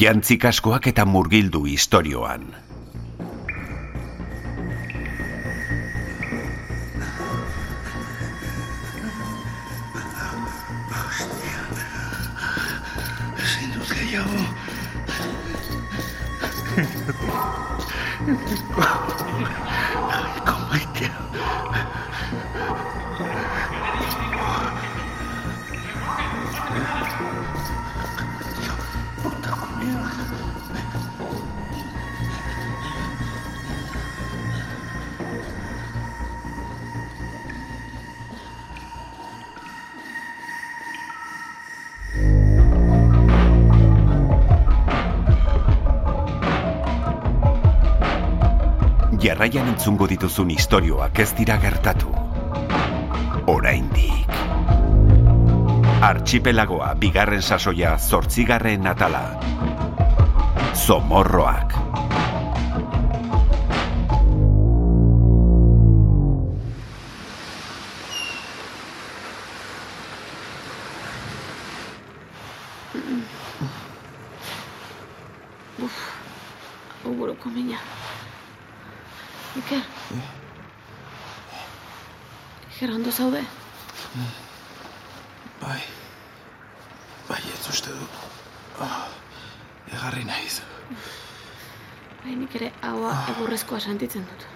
Jantzik askoak eta murgildu istorioan. Jarraian entzungo dituzun istorioak ez dira gertatu. Oraindik. Archipelagoa bigarren sasoia zortzigarren atala. Zomorroak. Egurrezkoa sentitzen dut.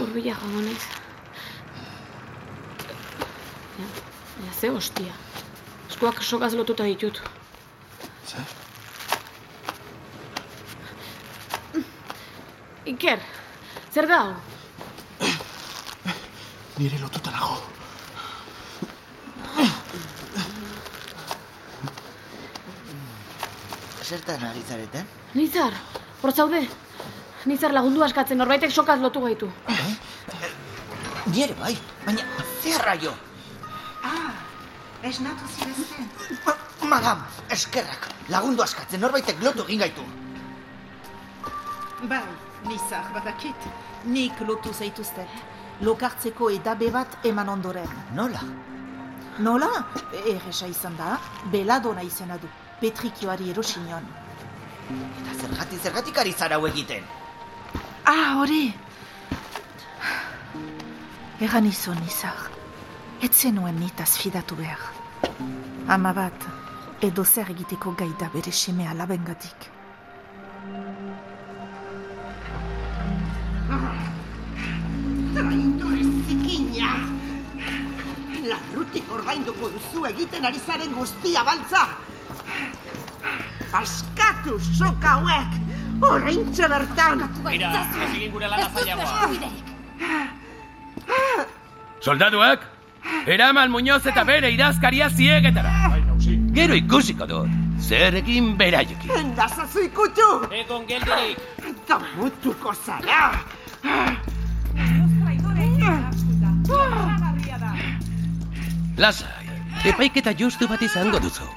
Urbila joango naiz. Ja, ja, ze hostia. Eskuak sokaz lotuta ditut. Zer? Iker, zer da hau? Nire lotuta nago. Zertan ari zarete? Nizar, hor zaude? Nizar lagundu askatzen norbaitek sokaz lotu gaitu. Nire bai, baina zerra jo. Esnatu zirezten. Ma- Magam, eskerrak, lagundu askatzen norbaitek lotu egin gaitu. Bai, nizar badakit. Nik lotu zaituztet. Lokartzeko edabe bat eman ondoren. Nola? Nola? Erresa izan da, beladona izena du. Petrikioari erosinion. Eta zergatik zergatik ari zara egiten. Ah, hori! Egan izan, nizar. Ez zenuen nitaz fidatu behar. Ama bat, edo zer egiteko gai da bere seme alabengatik. Traidore zikina! Larrutik ordainduko duzu egiten ari zaren guztia baltza! Askatu soka hauek! Horreintxe bertan! Mira, ez egin gure lana zailagoa. Soldaduak, eraman Muñoz eta bere idazkaria ziegetara. Gero ikusiko dut, zer egin beraiekin. Endazazu ikutu! Egon geldirik. Damutuko zara! Lasai, epaiketa justu bat izango duzu.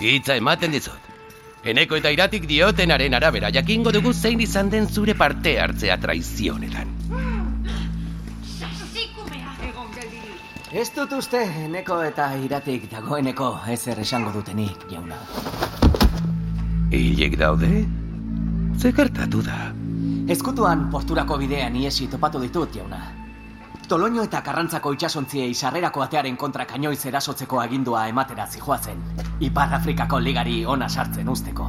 Hitza ematen dizut. Eneko eta iratik diotenaren arabera jakingo dugu zein izan den zure parte hartzea traizionetan. Ez dut uste, neko eta iratik dagoeneko ezer esango dutenik, jauna. Hilek daude? Ze gertatu da? Ezkutuan posturako bidean iesi topatu ditut, jauna. Toloño eta karrantzako itxasontziei sarrerako atearen kontra kainoiz erasotzeko agindua ematera zijoazen. Ipar Afrikako ligari ona sartzen usteko.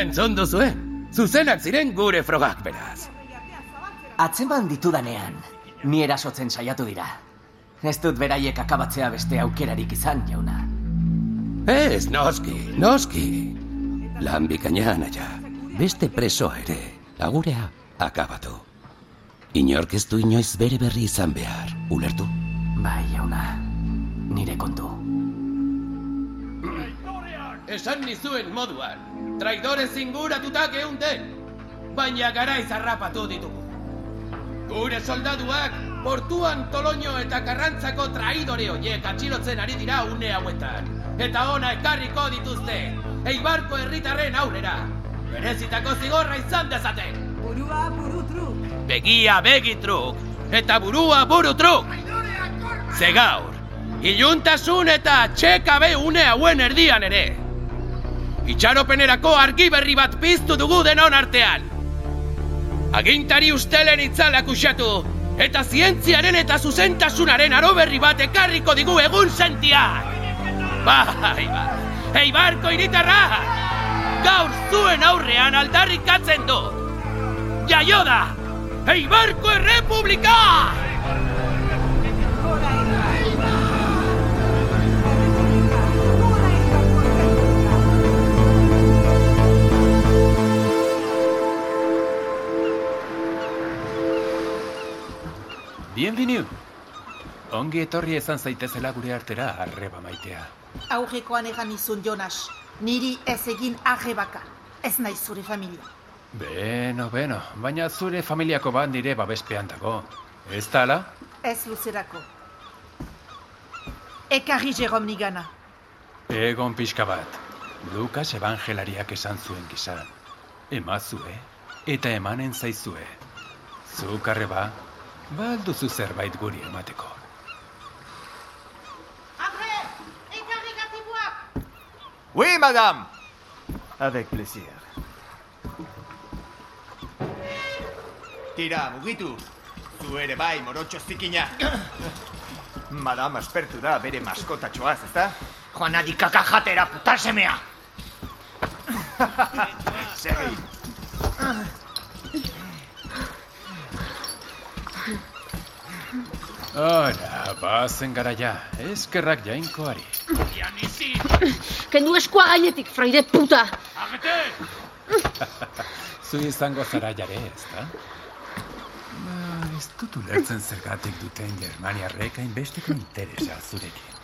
Entzun duzuen? Zuzenak ziren gure frogak beraz. Atzeman ditudanean, ni erasotzen saiatu dira. Ez dut beraiek akabatzea beste aukerarik izan, jauna. Ez, noski, noski. Lan bikaina naia. Beste presoa ere, agurea, akabatu. Inork ez du inoiz bere berri izan behar, ulertu? Bai, jauna, nire kontu. Esan nizuen moduan, traidore zinguratuta geunten, baina garaiz harrapatu ditugu. Gure soldaduak, portuan toloño eta karrantzako traidore horiek atxilotzen ari dira une hauetan. Eta ona ekarriko dituzte, eibarko herritarren aurrera. Berezitako zigorra izan dezaten. Burua burutru! Begia begitruk, eta burua burutruk. Ze gaur, iluntasun eta txekabe une hauen erdian ere. Itxaropenerako argi berri bat piztu dugu denon artean. Agintari ustelen itzalak usatu, eta zientziaren eta zuzentasunaren aro berri bat ekarriko digu egun sentiak. Bai, bai, eibarko iritarra! Gaur zuen aurrean aldarrikatzen du! Jaio da! Eibarko errepublika! Bienvenu. Ongi etorri ezan zaitezela gure artera arreba maitea. Aurrekoan egan izun, Jonas. Niri ez egin arrebaka. Ez nahi zure familia. Beno, beno, baina zure familiako bat nire babespean dago. Ez da ala? Ez luzerako. Ekarri Jerome nigana. Egon pixka bat. Lukas evangelariak esan zuen gisa. Emazue eta emanen zaizue. Zuk arreba, balduzu zerbait guri emateko. Oui, madame. Avec plaisir. Tira, mugitu. Zu ere bai, morotxo zikina. Madame aspertu da bere maskotatxoaz, ezta? Joan adi kakajatera, putasemea. Segi. Ora, bazen gara ja, eskerrak jainkoari. Kendu eskua gainetik, fraide puta! Zu izango zara jare, ezta? Ba, ez dut ulertzen zergatik duten Germaniarrek hainbesteko interesa zurekin.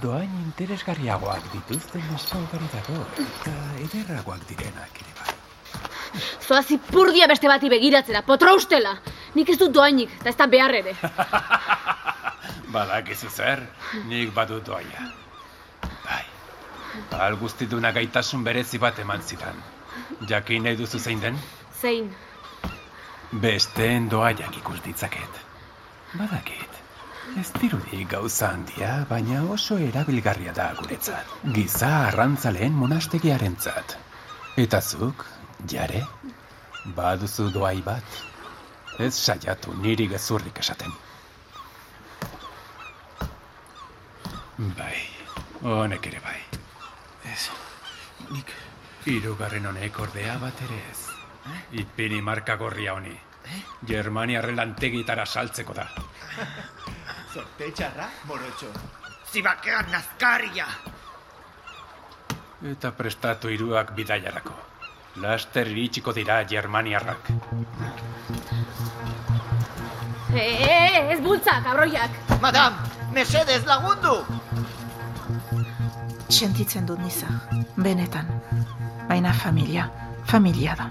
Doain interesgarriagoak dituzten neska ugari dago, eta ederragoak direnak ere bai. Zoaz ipurdia beste bati begiratzera, potro ustela! Nik ez dut doainik, eta ez da behar ere. Badakizu zer, nik badut doaia. Bai, al guztiduna gaitasun berezi bat eman zidan. Jakin nahi duzu zein den? Zein, Besteen doaiak ikus ditzaket. Badakit, ez dirudi gauza handia, baina oso erabilgarria da guretzat. Giza arrantzaleen monastegiarentzat. Eta zuk, jare, baduzu doai bat. Ez saiatu niri gezurrik esaten. Bai, honek ere bai. Ez, nik... Hirugarren honek ordea bat ere ez. Ipini marka gorria honi. Germaniarren lantegitara saltzeko da. Zorte txarra, morotxo. Zibakean nazkaria. Eta prestatu hiruak bidaiarako. Laster iritsiko dira Germaniarrak. e, e, ez bultza, kabroiak! Madame, mesedez lagundu! Sentitzen dut niza, benetan. Baina familia, familia da.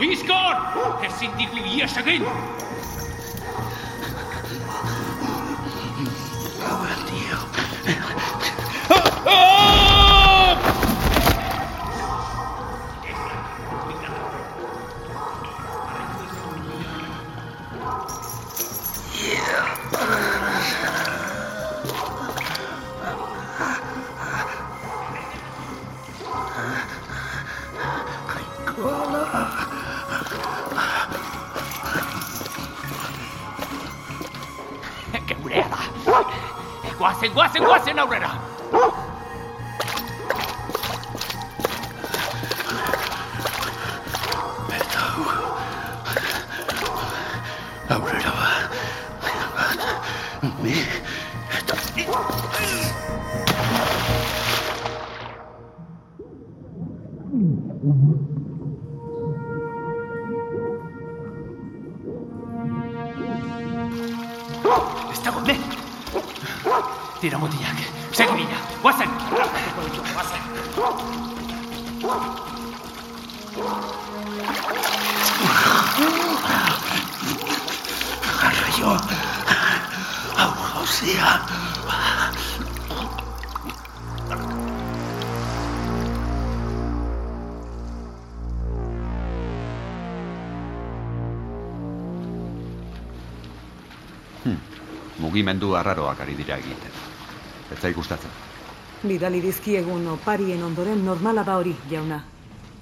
Bizkor! Ezin digu ies egin! Gurea Guazen, guazen, guazen aurrera! Aurrera mugimendu arraroak ari dira egiten. Ez zai gustatzen. Bidali dizkiegun oparien ondoren normala da hori, jauna.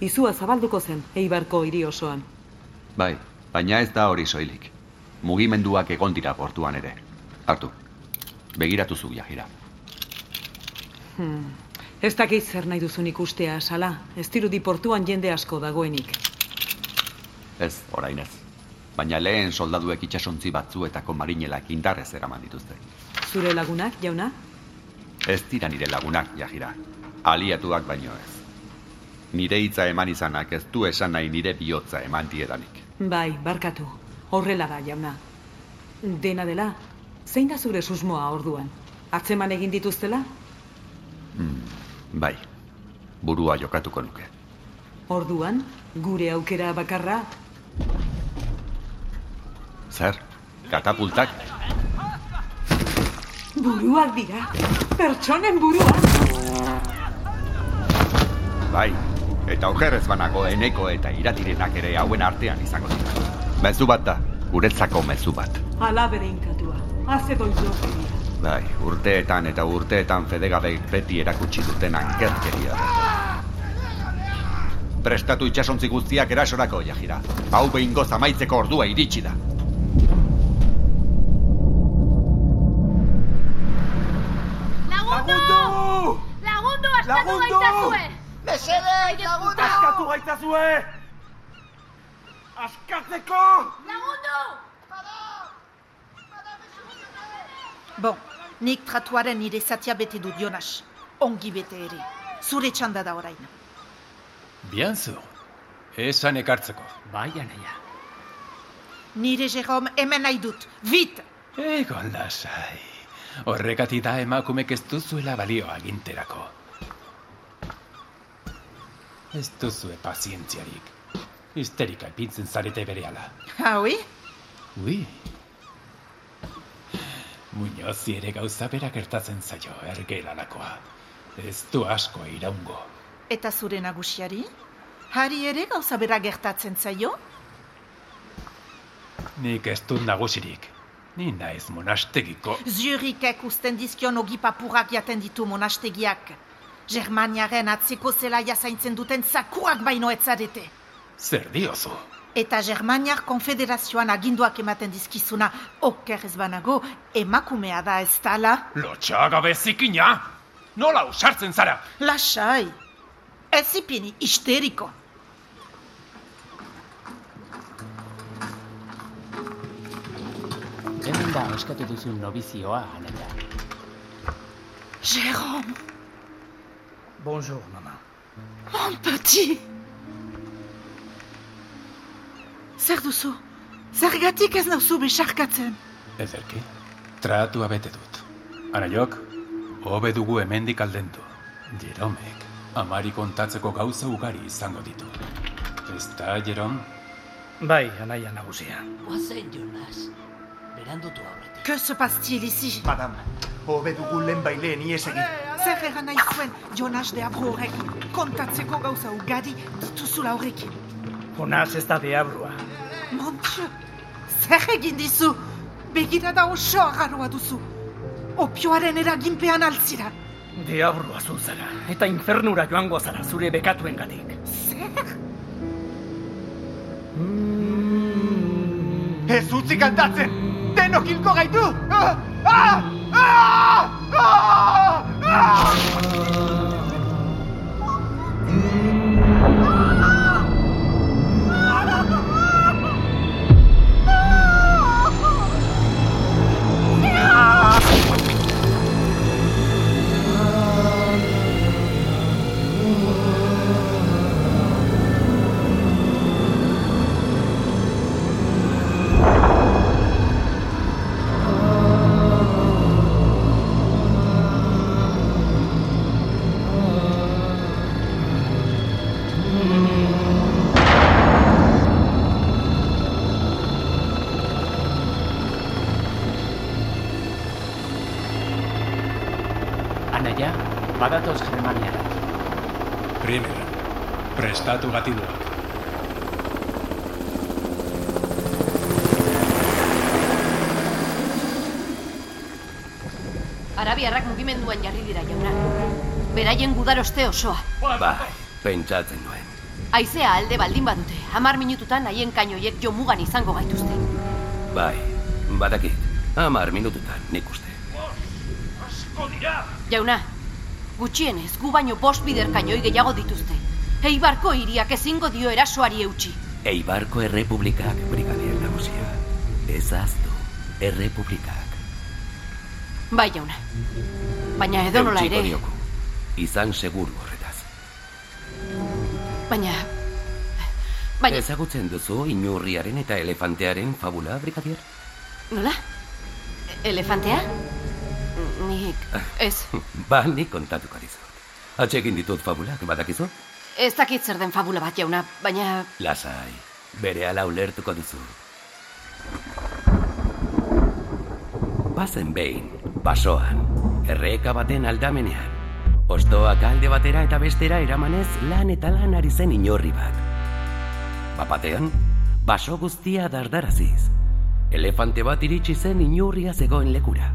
Izua zabalduko zen, eibarko hiri osoan. Bai, baina ez da hori soilik. Mugimenduak egon dira portuan ere. Hartu, begiratu zu jahira. Hmm. Ez dakit zer nahi duzun ikustea, sala. Ez dirudi portuan jende asko dagoenik. Ez, orain ez. Baina lehen soldaduek itsasontzi batzuetako marinelak indarrez eraman dituzte. Zure lagunak, jauna? Ez dira nire lagunak, jahira. Aliatuak baino ez. Nire hitza eman izanak ez du esan nahi nire bihotza eman diedanik. Bai, barkatu. Horrela da, jauna. Dena dela, zein da zure susmoa orduan? Atzeman egin dituztela? Hmm, bai, burua jokatuko nuke. Orduan, gure aukera bakarra, Zer, katapultak? buruak dira. Pertsonen buruak. Bai, eta okerrez banago eneko eta iratirenak ere hauen artean izango dira. Mezu bat da, guretzako mezu bat. Ala bere inkatua. Haze doizokeria. Bai, urteetan eta urteetan fedegabeik beti erakutsi duten ankerkeria da. Prestatu itxasontzi guztiak erasorako, jahira. Hau behin amaitzeko ordua iritsi da. Lagundu! Lagundu, askatu gaitazue! Mesedez, lagundu! Askatu gaitazue! Askatzeko! Lagundu! Bon, nik tratuaren nire zatia bete dut, Jonas. Ongi bete ere. Zure txanda da orain. Bien zu. Esan ekartzeko. Bai, anaia. Nire Jerome hemen nahi dut. Vit! Egon lasai. Horregati da emakumek ez duzuela balio aginterako. Ez duzue pazientziarik. Histerika ipintzen zarete berehala. Haui? Ui. Muñozi ere gauza bera gertatzen zaio ergelalakoa. Ez du asko iraungo. Eta zure nagusiari? Hari ere gauza bera gertatzen zaio? Nik ez dut nagusirik. Ni naiz monastegiko. Zurikek usten dizkion ogipapurrak jaten ditu monastegiak. Germaniaren atzeko zela jazaintzen duten zakuak baino etzarete. Zer diozu? Eta Germaniar konfederazioan aginduak ematen dizkizuna, oker ez banago, emakumea da ez tala? Lotxagabe zikina! Nola usartzen zara? Lasai! Ez ipini, histeriko. Hemen da eskatu duzun nobizioa, anaia. Jérôme, Bonjour, mama. mon petit! Zer duzu? Zergatik ez nauzu besarkatzen? Ederki, tratua bete dut. Anaiok, hobe dugu hemendik aldendu. Jeromek, amari kontatzeko gauza ugari izango ditu. Ez da, Jerom? Bai, anaia nagusia. Oazen, Jonas. Berandutu aurretik. Que se passe-t-il ici? Madame, hobe dugu lehen baileen ies egin. Zer egan nahi zuen Jonas de Abro horrekin? Kontatzeko gauza ugari dituzula horrekin. Jonas ez da deabrua. Mon Dieu, zer egin dizu? Begirada oso agarroa duzu. Opioaren eraginpean altzira. Deabrua zu zara, eta infernura joango zara zure bekatuen gatik. Zer? Ez utzi kantatzen! Denok hilko gaitu! Ah! Ah! Ah! Ah! Mugimenduan jarri dira jauna. Beraien gudaroste osoa. Bai, pentsatzen nuen. Aizea alde baldin badute, hamar minututan haien kainoiek jo mugan izango gaituzte. Bai, badakit, hamar minututan nik uste. Asko dira! Jauna, gutxienez, gu baino bost bider kainoi gehiago dituzte. Eibarko hiriak ezingo dio erasoari eutxi. Eibarko errepublikak, brigadier nagusia. Ez aztu, errepublikak. Bai, jauna. Baina edo nola ere, dioku. Izan seguru horretaz. baina... Baina, Ezagutzen duzu inurriaren eta elefantearen fabula, brigadier? nola? Elefantea? Nik, ez, Ba, nik kontatuko dizut. Atxekin ditut fabulak, badakizu? ez dakit zer den fabula bat jauna, baina... Lasai, bere ala ulertuko duzu. Bazen behin, basoan, erreka baten aldamenean. Ostoak alde batera eta bestera eramanez lan eta lan ari zen inorri bat. Bapatean, baso guztia dardaraziz. Elefante bat iritsi zen inurria zegoen lekura.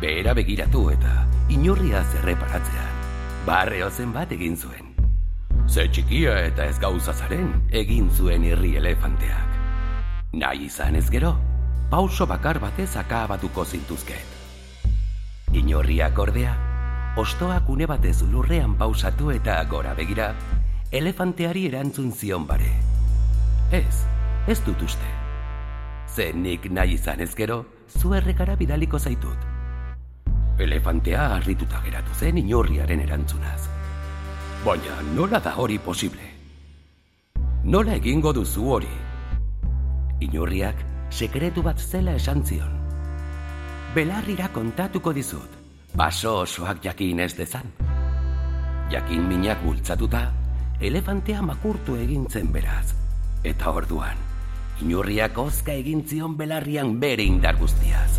Behera begiratu eta inurria zerreparatzean, barreo zen bat egin zuen. Ze txikia eta ez gauza zaren egin zuen irri elefanteak. Nahi izan ez gero, pauso bakar batez akabatuko zintuzket. Inorriak ordea, ostoak une batez lurrean pausatu eta gora begira, elefanteari erantzun zion bare. Ez, ez dut uste. Ze nik nahi izan ez gero, zu errekara bidaliko zaitut. Elefantea harrituta geratu zen inorriaren erantzunaz. Baina nola da hori posible? Nola egingo duzu hori? Inurriak sekretu bat zela esan zion. Belarrira kontatuko dizut, baso osoak jakin ez dezan. Jakin minak bultzatuta, elefantea makurtu egintzen beraz. Eta orduan, inurriak ozka egin zion belarrian bere indar guztiaz.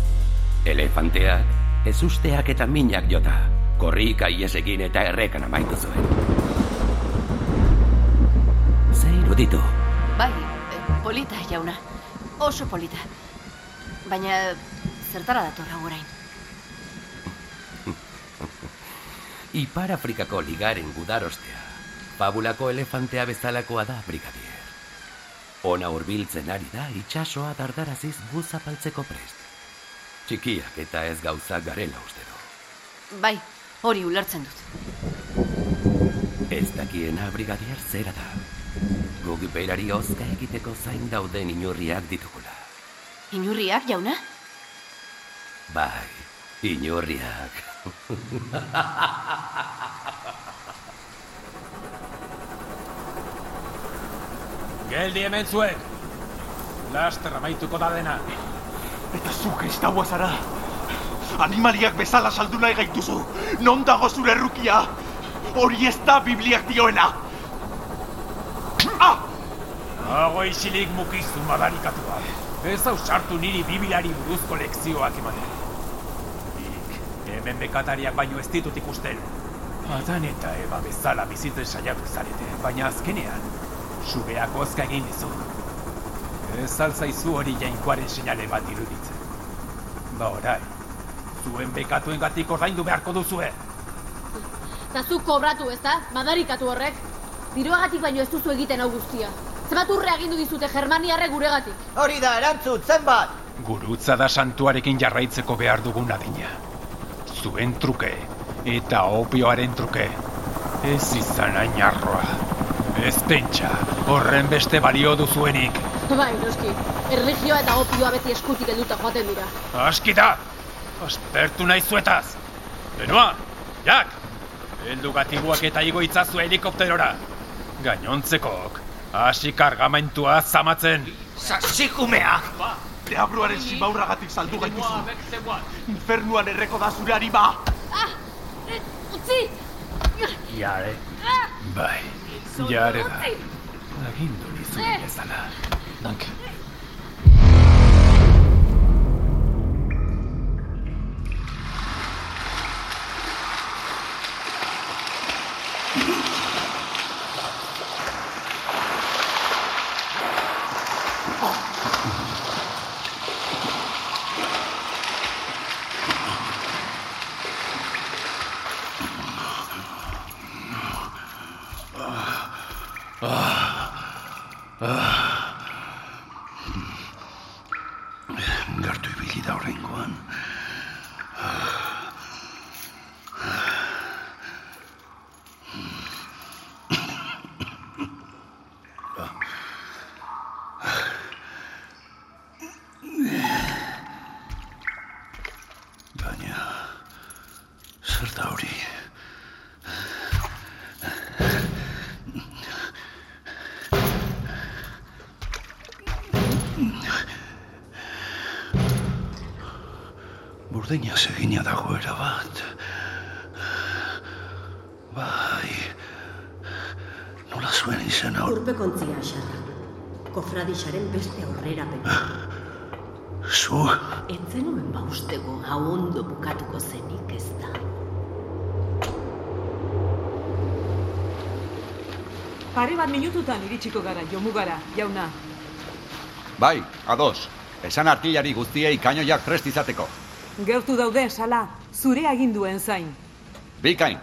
Elefanteak, ez usteak eta minak jota, korrika iesegin eta errekan amaitu zuen. Ze iruditu, Bai, eh, polita, jauna. Oso polita. Baina, zertara dator hau orain? Ipar Afrikako ligaren gudarostea, fabulako elefantea bezalakoa da, brigadier. Ona hurbiltzen ari da itsasoa dardaraziz gu zapaltzeko prest. Txikiak eta ez gauza garela uste du. Bai, hori ulertzen dut. Ez dakiena brigadier zera da. Guk berari ozka egiteko zain dauden inurriak ditugula. Inurriak, jauna? Bai, inurriak. Geldi hemen zuek. Laster amaituko da dena. Eta zu kristaua zara. Animaliak bezala saldu nahi gaituzu. Non dago zure errukia? Hori ez da Bibliak dioena. Hago isilik mukizu madarikatua. Ez hau sartu niri bibilari buruzko lekzioak ematen. Nik, hemen bekatariak baino ez ditut ikusten. Adan eta eba bezala bizitzen saiatu zarete, baina azkenean, subeak ozka egin dizu. Ez alzaizu hori jainkoaren sinale bat iruditzen. Ba orai, zuen bekatuen gatik ordaindu beharko duzue. Eta zu kobratu, ez da? Madarikatu horrek. Diruagatik baino ez duzu egiten hau guztia. Zenbat urre agindu dizute Germaniarre guregatik. Hori da, erantzut, zenbat! Gurutza da santuarekin jarraitzeko behar dugun adina. Zuen truke eta opioaren truke. Ez izan ainarroa. Ez pentsa, horren beste balio duzuenik. Bai, noski. Erligioa eta opioa beti eskutik helduta joaten dira. Aski da! Aspertu nahi zuetaz! Benoa, jak! Heldu gatibuak eta igo itzazu helikopterora. Gainontzekok, hasi kargamentua zamatzen. Sasikumeak! Deabruaren simaurragatik saldu gaituzu. Infernuan erreko da zure arima. Utzi! Jare, bai, jare da. Agindu nizuen bezala. Danke. Zer da hori? Burdina segina dago bat. Bai, nola zuen izan hor? Urpekontzia, xarra. Kofradixaren beste aurrera pepe. Zu? Entzenuen bausteko hau ondo bukatuko zenik ez da. Pare bat minututan iritsiko gara, jomugara, jauna. Bai, ados. Esan artillari guztiei kainoiak prest izateko. Gertu daude, sala, zure aginduen zain. Bikain.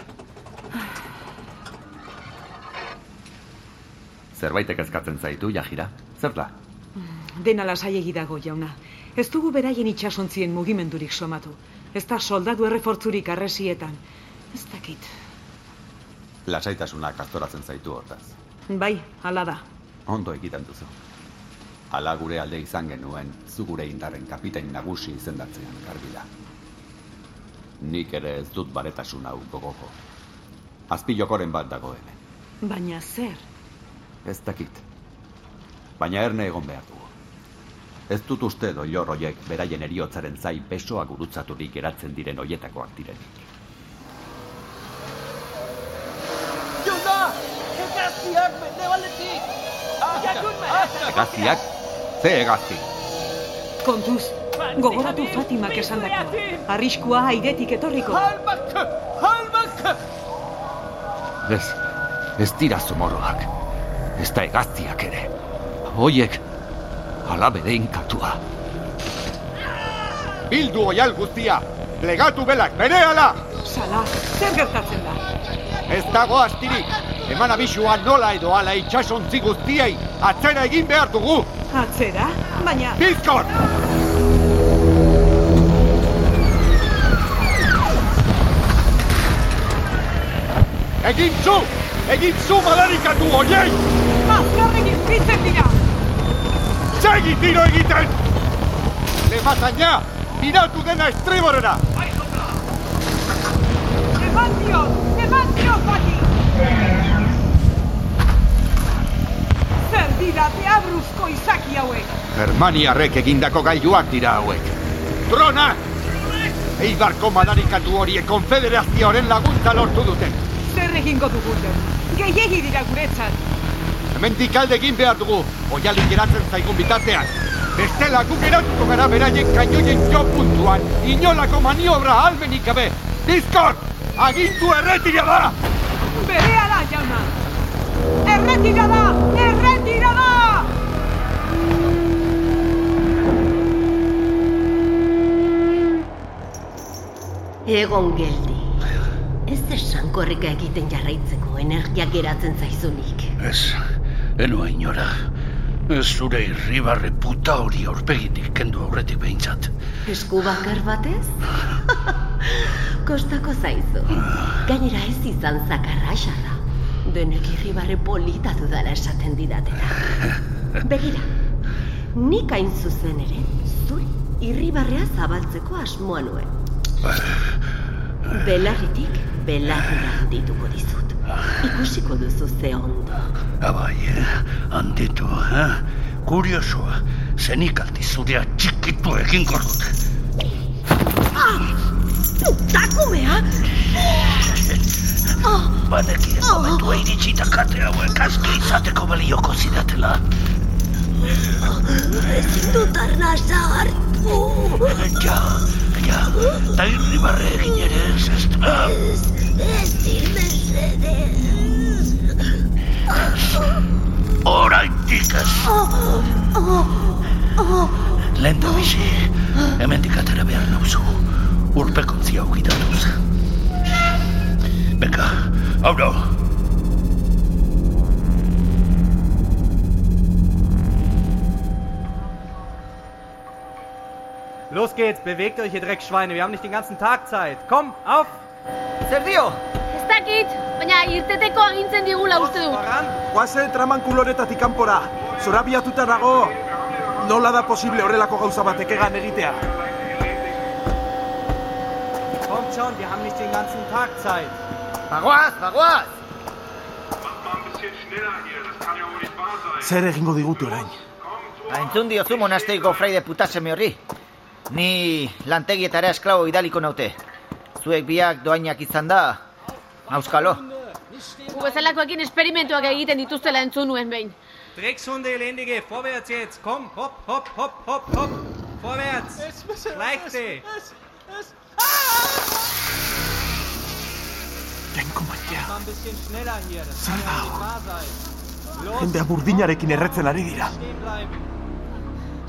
Zerbaitek ezkatzen zaitu, Jajira? Zer da? Dena lasaiegi dago, jauna. Ez dugu beraien itxasontzien mugimendurik somatu. Ez da soldadu errefortzurik arresietan. Ez dakit. Lasaitasunak astoratzen zaitu hortaz. Bai, hala da. Ondo egiten duzu. Hala gure alde izan genuen, zu gure indarren kapitain nagusi izendatzean garbila. Nik ere ez dut baretasun hau gogoko. Azpilokoren bat dago hemen. Baina zer? Ez dakit. Baina erne egon behar dugu. Ez dut uste doilor hoiek beraien eriotzaren zai besoa gurutzaturik geratzen diren hoietakoak direnik. Egaztiak mende baletik! Egaztiak? Ze egazti? Kontuz, gogoratu Fatimak esan dako. Arriskua airetik etorriko. Halbak! Halbak! Ez, ez dira zumorroak. Ez da egaztiak ere. Hoiek, alabede inkatua. Bildu oial guztia! Legatu belak, bere ala! Sala, zer gertatzen da? Ez dago astirik! Eman abisua nola edo ala itxasontzi guztiei! Atzera egin behar dugu! Atzera? Baina... Bizkor! Egin zu! Egin zu madarikatu oiei! Azkarregin bitzen dira! Segi tiro egiten! Lemazaina! Biratu dena estriborera! Eman dio! Eman dio, Fati! Zer dira deabruzko izaki hauek? Germaniarrek egindako gailuak dira hauek. Trona! Eibarko madarikatu horiek konfederazioaren laguntza lortu duten. Zer egingo duguten? Gehiegi dira guretzat. Hemendik alde egin behar dugu, oialik geratzen zaigun bitartean. Bestela gu geratuko gara beraien kainoien jo puntuan, inolako maniobra almenik gabe. Bizkor! Agintu erretira da! Berea da, jauna! Erretira da! Egon geldi. Ez esan korrika egiten jarraitzeko energia geratzen zaizunik. Ez, enua inora. Ez zure irribarre puta hori aurpegitik kendu aurretik behintzat. Esku bakar batez? Kostako zaizu. Gainera ez izan zakarra xarra. Denek irribarre polita dudala esaten didatera. Begira, nik hain zuzen ere, zuri irribarrea zabaltzeko asmoa nuen. Belarritik belarrira handituko dizut. Ikusiko duzu ze ondo. Abai, eh? handitu, eh? Kuriosoa, zenik aldi zurea txikitu egin dut. Ah! Putakumea! Oh! Banekien momentua iritsita kate hauek aski izateko balioko zidatela. Ezin dut arnasa hartu. Ja, ja, eta irribarre egin ere ez ez da. Ezin mesedez. Horaitik ez. Lehen da bizi, hemendik atera behar nauzu. Urpekontzia ugitatuz. Beka, hau Los geht's, bewegt euch, ihr Dreckschweine. Wir haben nicht den ganzen Tag Zeit. Komm, auf! Zer dio? Ez dakit, baina irteteko agintzen digula uste du. Guazen traman kuloretatik kanpora. Zorabiatuta dago. Nola da posible horrelako gauza batek egan egitea? Kommt schon, wir haben nicht den ganzen Tag Zeit. Bagoaz, bagoaz! Zer egingo digutu orain? Entzun diozu monasteiko fraide putaseme horri. Ni lantegietara esklabo idaliko naute. Zuek biak doainak izan da, auskalo. Gu bezalakoekin esperimentuak egiten dituztela entzun nuen behin. Dreckshunde, elendige, vorwärts jetzt. Komm, hopp, hopp, hopp, hopp, hopp. Vorwärts. Leichte. Hier. Das Zer da? Jendea burdinarekin erretzen ari dira.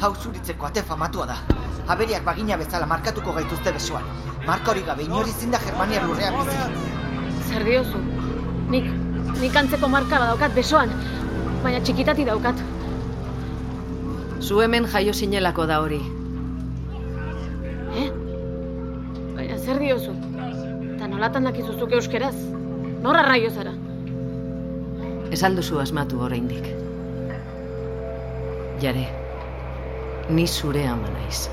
Hau zuritzeko ate famatua da. Aberiak bagina bezala markatuko gaituzte besoan. Marka hori gabe inori zinda Germania lurrean bizi. Zer diozu? Nik, nik antzeko marka badaukat besoan, baina txikitati daukat. Zu hemen jaio sinelako da hori. Eh? Baina zer diozu? Eta nolatan dakizuzuk euskeraz? Norra raio zara? Ez alduzu asmatu oraindik. Jare, ni zure ama naiz.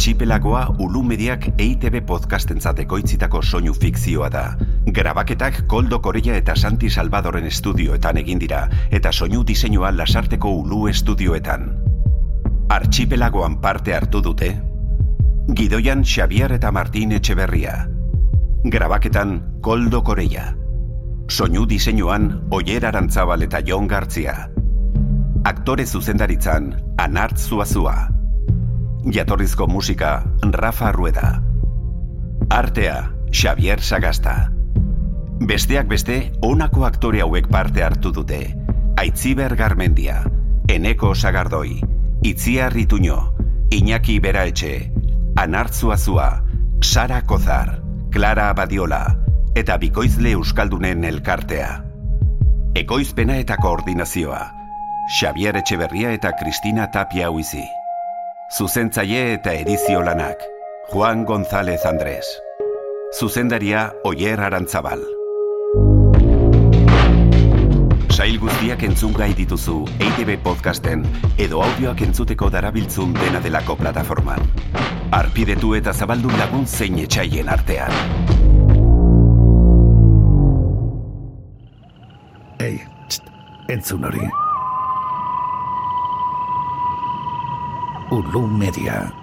Archipelagoa Ulu Mediak EITB podcastentzat ekoitzitako soinu fikzioa da. Grabaketak Koldo Korea eta Santi Salvadoren estudioetan egin dira, eta soinu diseinua Lasarteko Ulu estudioetan. Archipelagoan parte hartu dute, Gidoian Xavier eta Martin Etxeberria. Grabaketan Koldo Korea. Soinu diseinuan Oier Arantzabal eta Jon Gartzia. Aktore zuzendaritzan Anart Zuazua. Jatorrizko musika Rafa Rueda. Artea Xavier Sagasta. Besteak beste, honako aktore hauek parte hartu dute. Aitziber Garmendia, Eneko Sagardoi, Itziar Rituño, Iñaki Beraetxe, Anartzu Azua, Sara Kozar, Clara Abadiola, eta Bikoizle Euskaldunen elkartea. Ekoizpena eta koordinazioa, Xavier Etxeberria eta Kristina Tapia Huizi. Zuzentzaile eta edizio lanak, Juan González Andrés. Zuzendaria Oier Arantzabal. Sail guztiak entzungai dituzu EITB podcasten edo audioak entzuteko darabiltzun dena delako plataforman. Arpidetu eta zabaldu lagun zein etxaien artean. Ei, txt, entzun hori. Ulu Media.